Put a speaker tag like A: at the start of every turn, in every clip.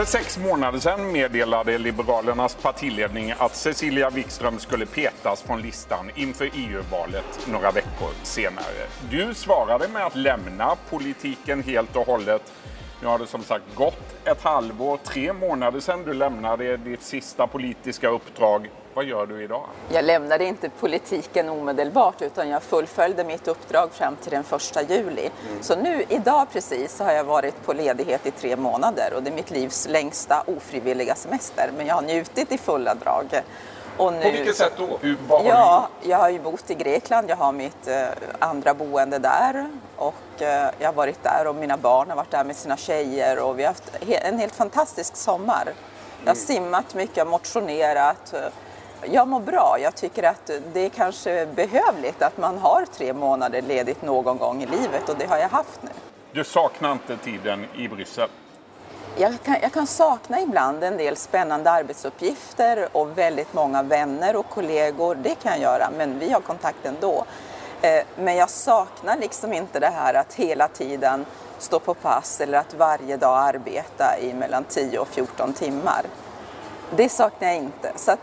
A: För sex månader sedan meddelade Liberalernas partiledning att Cecilia Wikström skulle petas från listan inför EU-valet några veckor senare. Du svarade med att lämna politiken helt och hållet. Nu har det som sagt gått ett halvår, tre månader sedan du lämnade ditt sista politiska uppdrag. Vad gör du idag?
B: Jag lämnade inte politiken omedelbart utan jag fullföljde mitt uppdrag fram till den första juli. Mm. Så nu idag precis så har jag varit på ledighet i tre månader och det är mitt livs längsta ofrivilliga semester. Men jag har njutit i fulla drag.
A: Och nu, på vilket sätt då?
B: Hur, ja, jag har ju bott i Grekland, jag har mitt eh, andra boende där och eh, jag har varit där och mina barn har varit där med sina tjejer och vi har haft en helt fantastisk sommar. Jag har mm. simmat mycket, motionerat, jag mår bra. Jag tycker att det är kanske behövligt att man har tre månader ledigt någon gång i livet och det har jag haft nu.
A: Du saknar inte tiden i Bryssel?
B: Jag kan, jag kan sakna ibland en del spännande arbetsuppgifter och väldigt många vänner och kollegor. Det kan jag göra, men vi har kontakt ändå. Eh, men jag saknar liksom inte det här att hela tiden stå på pass eller att varje dag arbeta i mellan 10 och 14 timmar. Det saknar jag inte. Så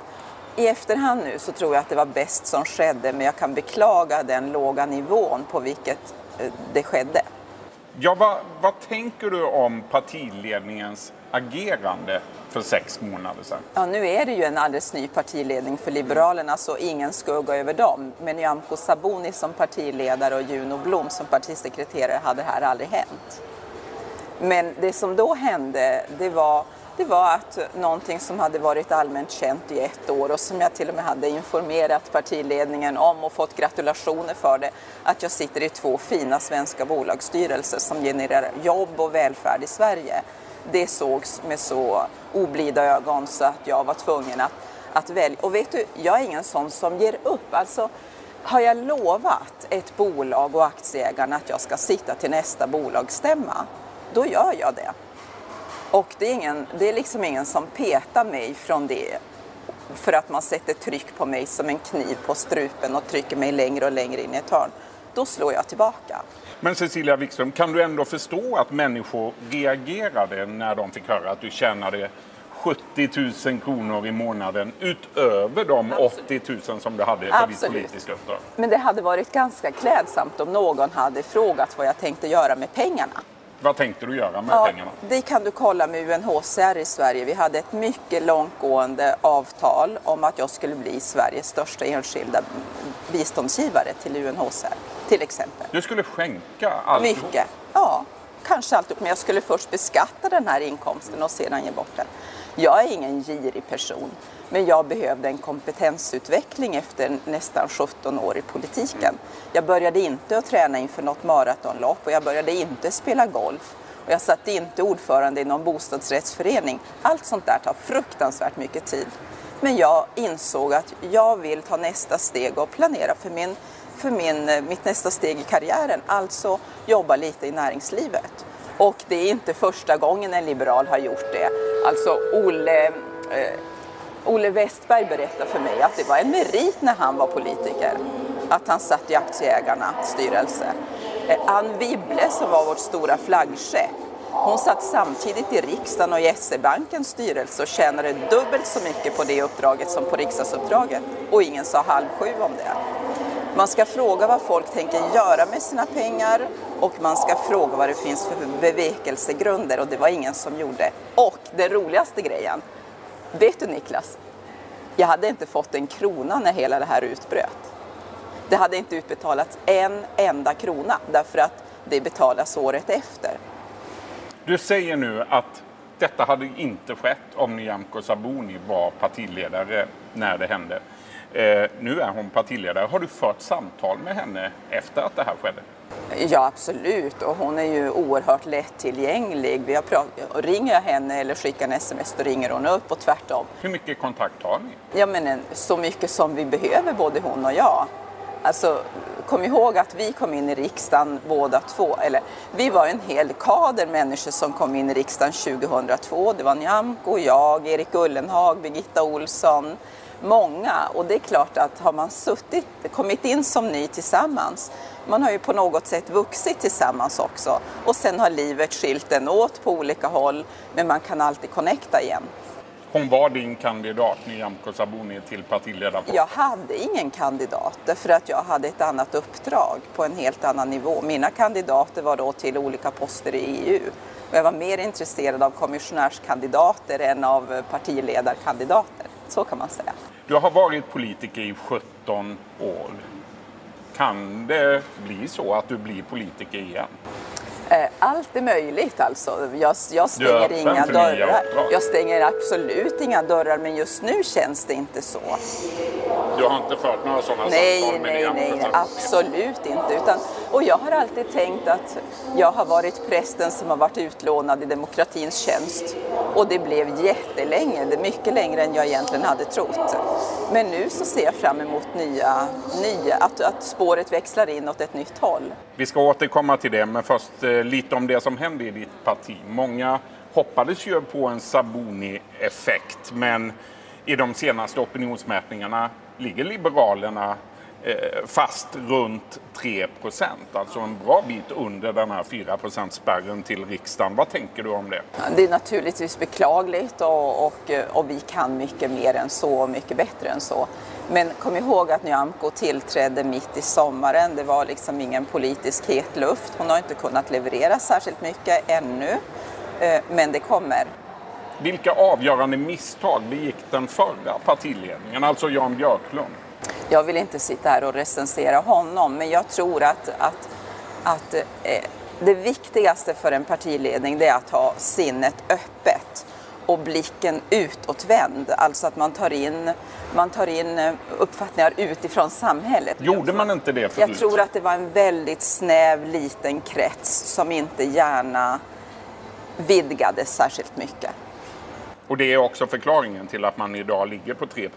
B: i efterhand nu så tror jag att det var bäst som skedde men jag kan beklaga den låga nivån på vilket eh, det skedde.
A: Ja, vad, vad tänker du om partiledningens agerande för sex månader sedan?
B: Ja, nu är det ju en alldeles ny partiledning för Liberalerna så ingen skugga över dem. Men Nyamko Sabuni som partiledare och Juno Blom som partisekreterare hade det här aldrig hänt. Men det som då hände, det var det var att någonting som hade varit allmänt känt i ett år och som jag till och med hade informerat partiledningen om och fått gratulationer för det, att jag sitter i två fina svenska bolagsstyrelser som genererar jobb och välfärd i Sverige. Det sågs med så oblida ögon så att jag var tvungen att, att välja. Och vet du, jag är ingen sån som ger upp. Alltså, har jag lovat ett bolag och aktieägarna att jag ska sitta till nästa bolagsstämma, då gör jag det. Och det är, ingen, det är liksom ingen som petar mig från det för att man sätter tryck på mig som en kniv på strupen och trycker mig längre och längre in i ett hörn. Då slår jag tillbaka.
A: Men Cecilia Wikström, kan du ändå förstå att människor reagerade när de fick höra att du tjänade 70 000 kronor i månaden utöver de Absolut. 80 000 som du hade för ditt politiska uppdrag?
B: Men det hade varit ganska klädsamt om någon hade frågat vad jag tänkte göra med pengarna.
A: Vad tänkte du göra med ja, pengarna?
B: Det kan du kolla med UNHCR i Sverige. Vi hade ett mycket långtgående avtal om att jag skulle bli Sveriges största enskilda biståndsgivare till UNHCR, till exempel.
A: Du skulle skänka allt?
B: Mycket, ja. Kanske allt, men jag skulle först beskatta den här inkomsten och sedan ge bort den. Jag är ingen girig person. Men jag behövde en kompetensutveckling efter nästan 17 år i politiken. Jag började inte att träna inför något maratonlopp och jag började inte spela golf. Och jag satt inte ordförande i någon bostadsrättsförening. Allt sånt där tar fruktansvärt mycket tid. Men jag insåg att jag vill ta nästa steg och planera för, min, för min, eh, mitt nästa steg i karriären. Alltså jobba lite i näringslivet. Och det är inte första gången en liberal har gjort det. Alltså Olle eh, Olle Westberg berättade för mig att det var en merit när han var politiker, att han satt i Aktieägarnas styrelse. Eh, Ann Wibble som var vårt stora flaggskepp, hon satt samtidigt i riksdagen och i SE-bankens styrelse och tjänade dubbelt så mycket på det uppdraget som på riksdagsuppdraget och ingen sa halv sju om det. Man ska fråga vad folk tänker göra med sina pengar och man ska fråga vad det finns för bevekelsegrunder och det var ingen som gjorde. Och den roligaste grejen, Vet du Niklas? Jag hade inte fått en krona när hela det här utbröt. Det hade inte utbetalats en enda krona därför att det betalas året efter.
A: Du säger nu att detta hade inte skett om Nyamko Sabuni var partiledare när det hände. Eh, nu är hon partiledare. Har du fört samtal med henne efter att det här skedde?
B: Ja, absolut. Och hon är ju oerhört lättillgänglig. Vi har pratat, ringer jag henne eller skickar en sms, då ringer hon upp och tvärtom.
A: Hur mycket kontakt har ni?
B: Ja, men så mycket som vi behöver, både hon och jag. Alltså, kom ihåg att vi kom in i riksdagen båda två, eller vi var en hel kader människor som kom in i riksdagen 2002. Det var Nyamko, jag, Erik Ullenhag, Birgitta Olsson, många. Och det är klart att har man suttit, kommit in som ny tillsammans man har ju på något sätt vuxit tillsammans också. Och sen har livet skilt en åt på olika håll, men man kan alltid connecta igen.
A: Hon var din kandidat, Nyamko Sabuni, till partiledarposten?
B: Jag hade ingen kandidat därför att jag hade ett annat uppdrag på en helt annan nivå. Mina kandidater var då till olika poster i EU. Och jag var mer intresserad av kommissionärskandidater än av partiledarkandidater. Så kan man säga.
A: Du har varit politiker i 17 år. Kan det bli så att du blir politiker igen?
B: Eh, allt är möjligt alltså. Jag, jag stänger inga dörrar. Jag stänger absolut inga dörrar, men just nu känns det inte så.
A: Du har inte fört några sådana
B: nej,
A: samtal
B: med Nej, nej, nej, absolut inte. Utan, och jag har alltid tänkt att jag har varit prästen som har varit utlånad i demokratins tjänst. Och det blev jättelänge, det är mycket längre än jag egentligen hade trott. Men nu så ser jag fram emot nya, nya att, att spåret växlar in åt ett nytt håll.
A: Vi ska återkomma till det, men först eh, lite om det som hände i ditt parti. Många hoppades ju på en Sabuni-effekt, men i de senaste opinionsmätningarna ligger Liberalerna fast runt 3 procent, alltså en bra bit under den här 4% spärren till riksdagen. Vad tänker du om det?
B: Det är naturligtvis beklagligt och, och, och vi kan mycket mer än så och mycket bättre än så. Men kom ihåg att Nyamko tillträdde mitt i sommaren. Det var liksom ingen politisk het luft. Hon har inte kunnat leverera särskilt mycket ännu, eh, men det kommer.
A: Vilka avgörande misstag begick den förra partiledningen, alltså Jan Björklund?
B: Jag vill inte sitta här och recensera honom, men jag tror att, att, att eh, det viktigaste för en partiledning det är att ha sinnet öppet och blicken utåtvänd. Alltså att man tar in, man tar in eh, uppfattningar utifrån samhället.
A: Gjorde man inte det
B: förut? Jag tror att det var en väldigt snäv liten krets som inte gärna vidgades särskilt mycket.
A: Och det är också förklaringen till att man idag ligger på 3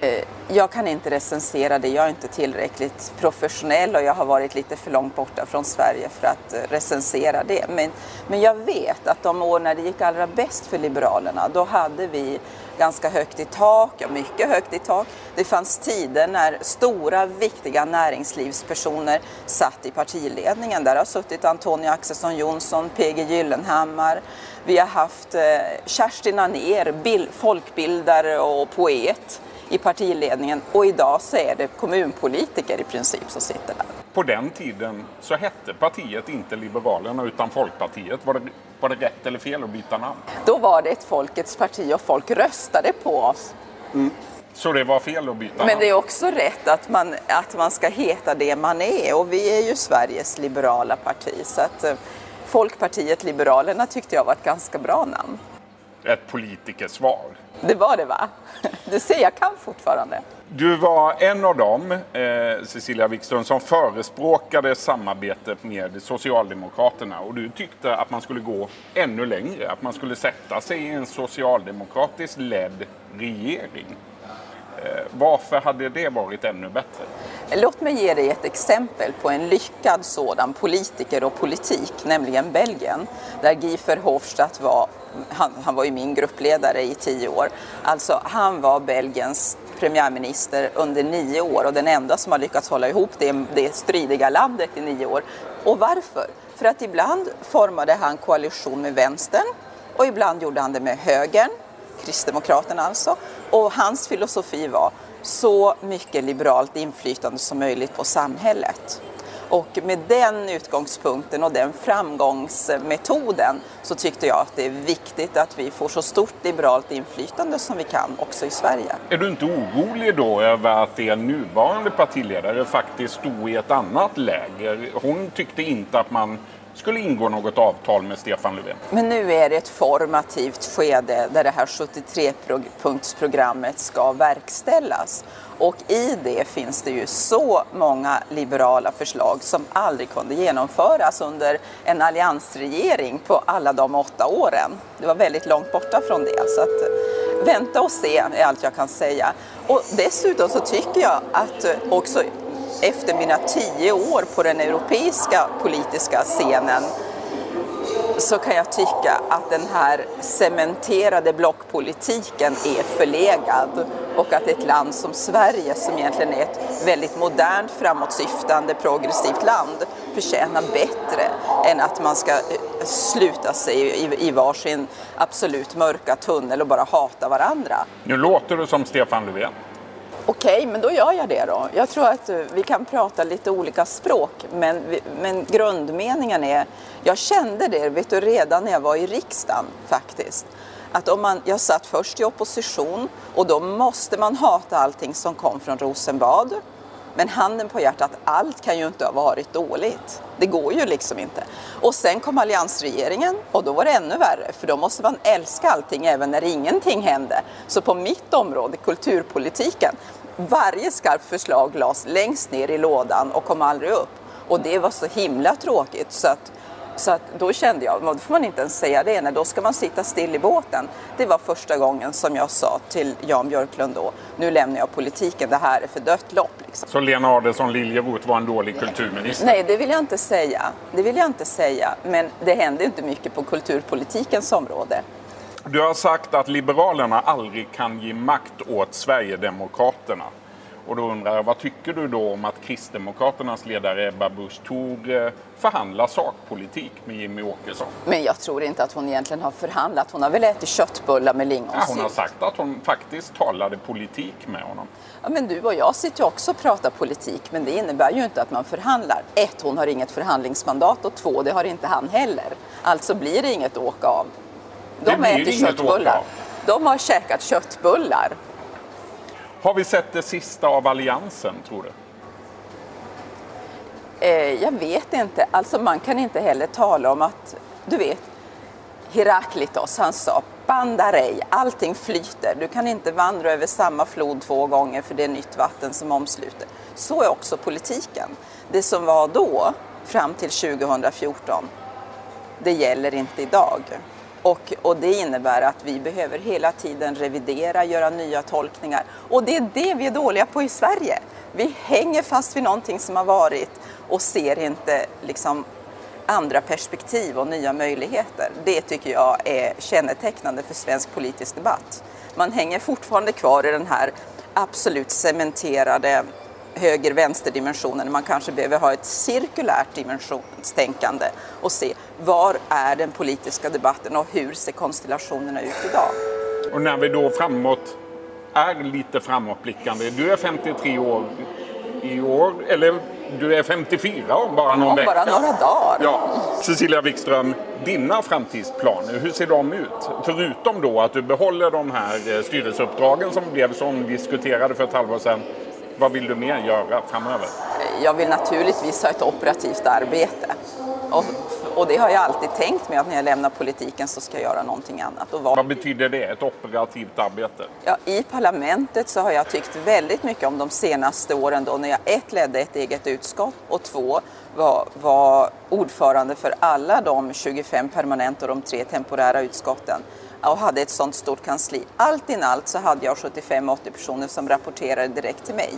B: eh, Jag kan inte recensera det. Jag är inte tillräckligt professionell och jag har varit lite för långt borta från Sverige för att eh, recensera det. Men, men jag vet att de år när det gick allra bäst för Liberalerna, då hade vi ganska högt i tak, ja mycket högt i tak. Det fanns tider när stora viktiga näringslivspersoner satt i partiledningen. Där har suttit Antonia Axelsson Jonsson, PG Gyllenhammar, vi har haft eh, Kerstin Anér, folkbildare och poet i partiledningen och idag så är det kommunpolitiker i princip som sitter där.
A: På den tiden så hette partiet inte Liberalerna utan Folkpartiet. Var det, var det rätt eller fel att byta namn?
B: Då var det ett folkets parti och folk röstade på oss.
A: Mm. Så det var fel att byta
B: namn? Men det är också rätt att man, att man ska heta det man är och vi är ju Sveriges liberala parti. Så att, eh, Folkpartiet Liberalerna tyckte jag var ett ganska bra namn.
A: Ett politikersvar.
B: Det var det va? Du ser, jag kan fortfarande.
A: Du var en av dem, eh, Cecilia Wikström, som förespråkade samarbetet med Socialdemokraterna och du tyckte att man skulle gå ännu längre, att man skulle sätta sig i en socialdemokratiskt ledd regering. Eh, varför hade det varit ännu bättre?
B: Låt mig ge dig ett exempel på en lyckad sådan politiker och politik, nämligen Belgien, där Guy Verhofstadt var, han, han var ju min gruppledare i tio år, alltså han var Belgiens premiärminister under nio år och den enda som har lyckats hålla ihop det, det stridiga landet i nio år. Och varför? För att ibland formade han koalition med vänstern och ibland gjorde han det med högern Kristdemokraterna alltså. Och hans filosofi var så mycket liberalt inflytande som möjligt på samhället. Och med den utgångspunkten och den framgångsmetoden så tyckte jag att det är viktigt att vi får så stort liberalt inflytande som vi kan också i Sverige.
A: Är du inte orolig då över att er nuvarande partiledare faktiskt stod i ett annat läger? Hon tyckte inte att man skulle ingå något avtal med Stefan Löfven.
B: Men nu är det ett formativt skede där det här 73-punktsprogrammet ska verkställas. Och i det finns det ju så många liberala förslag som aldrig kunde genomföras under en alliansregering på alla de åtta åren. Det var väldigt långt borta från det. Så att, eh, vänta och se är allt jag kan säga. Och dessutom så tycker jag att eh, också efter mina tio år på den europeiska politiska scenen så kan jag tycka att den här cementerade blockpolitiken är förlegad och att ett land som Sverige, som egentligen är ett väldigt modernt, framåtsyftande, progressivt land, förtjänar bättre än att man ska eh, sluta sig i, i varsin absolut mörka tunnel och bara hata varandra.
A: Nu låter du som Stefan Löfven.
B: Okej, okay, men då gör jag det då. Jag tror att eh, vi kan prata lite olika språk, men, men grundmeningen är, jag kände det vet du, redan när jag var i riksdagen faktiskt. Att om man, jag satt först i opposition och då måste man hata allting som kom från Rosenbad. Men handen på hjärtat, allt kan ju inte ha varit dåligt. Det går ju liksom inte. Och sen kom alliansregeringen och då var det ännu värre för då måste man älska allting även när ingenting hände. Så på mitt område, kulturpolitiken, varje skarpt förslag lades längst ner i lådan och kom aldrig upp. Och det var så himla tråkigt så att så att då kände jag, då får man inte ens säga det, nej, då ska man sitta still i båten. Det var första gången som jag sa till Jan Björklund då, nu lämnar jag politiken, det här är för dött lopp. Liksom.
A: Så Lena Adelsohn Liljeroth var en dålig kulturminister?
B: Nej, det vill jag inte säga. Det vill jag inte säga, men det hände inte mycket på kulturpolitikens område.
A: Du har sagt att Liberalerna aldrig kan ge makt åt Sverigedemokraterna. Och då undrar jag, vad tycker du då om att Kristdemokraternas ledare Ebba Busch Thor eh, förhandlar sakpolitik med Jimmy Åkesson?
B: Men jag tror inte att hon egentligen har förhandlat. Hon har väl ätit köttbullar med lingonsylt.
A: Ja, hon har sagt att hon faktiskt talade politik med honom.
B: Ja, men du och jag sitter ju också och pratar politik, men det innebär ju inte att man förhandlar. Ett, hon har inget förhandlingsmandat och två, det har inte han heller. Alltså blir det inget åka av. De
A: det inget köttbullar.
B: De har käkat köttbullar
A: har vi sett det sista av alliansen, tror du?
B: Eh, jag vet inte. Alltså man kan inte heller tala om att, du vet, Heraklitos, han sa bandarej, allting flyter. Du kan inte vandra över samma flod två gånger för det är nytt vatten som omsluter. Så är också politiken. Det som var då, fram till 2014, det gäller inte idag. Och, och, det innebär att vi behöver hela tiden revidera, göra nya tolkningar. Och det är det vi är dåliga på i Sverige. Vi hänger fast vid någonting som har varit och ser inte liksom, andra perspektiv och nya möjligheter. Det tycker jag är kännetecknande för svensk politisk debatt. Man hänger fortfarande kvar i den här absolut cementerade höger-vänster-dimensionen. Man kanske behöver ha ett cirkulärt dimensionstänkande och se var är den politiska debatten och hur ser konstellationerna ut idag?
A: Och när vi då framåt är lite framåtblickande. Du är 53 år i år, eller du är 54 om bara någon ja, vecka.
B: bara några dagar.
A: Ja. Cecilia Wikström, dina framtidsplaner, hur ser de ut? Förutom då att du behåller de här eh, styrelseuppdragen som blev som diskuterade för ett halvår sedan vad vill du mer göra framöver?
B: Jag vill naturligtvis ha ett operativt arbete. Och, och det har jag alltid tänkt mig att när jag lämnar politiken så ska jag göra någonting annat.
A: Och vad... vad betyder det, ett operativt arbete?
B: Ja, I parlamentet så har jag tyckt väldigt mycket om de senaste åren då när jag ett ledde ett eget utskott och två var, var ordförande för alla de 25 permanenta och de tre temporära utskotten och hade ett sådant stort kansli. Allt in allt så hade jag 75-80 personer som rapporterade direkt till mig.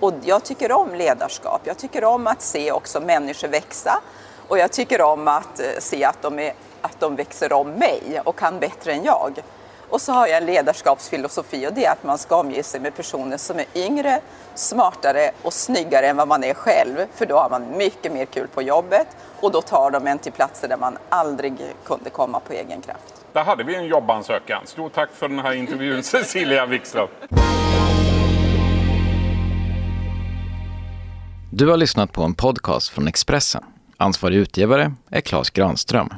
B: Och jag tycker om ledarskap. Jag tycker om att se också människor växa och jag tycker om att eh, se att de, är, att de växer om mig och kan bättre än jag. Och så har jag en ledarskapsfilosofi och det är att man ska omge sig med personer som är yngre, smartare och snyggare än vad man är själv. För då har man mycket mer kul på jobbet och då tar de en till platser där man aldrig kunde komma på egen kraft.
A: Där hade vi en jobbansökan. Stort tack för den här intervjun Cecilia Wikström.
C: Du har lyssnat på en podcast från Expressen. Ansvarig utgivare är Klas Granström.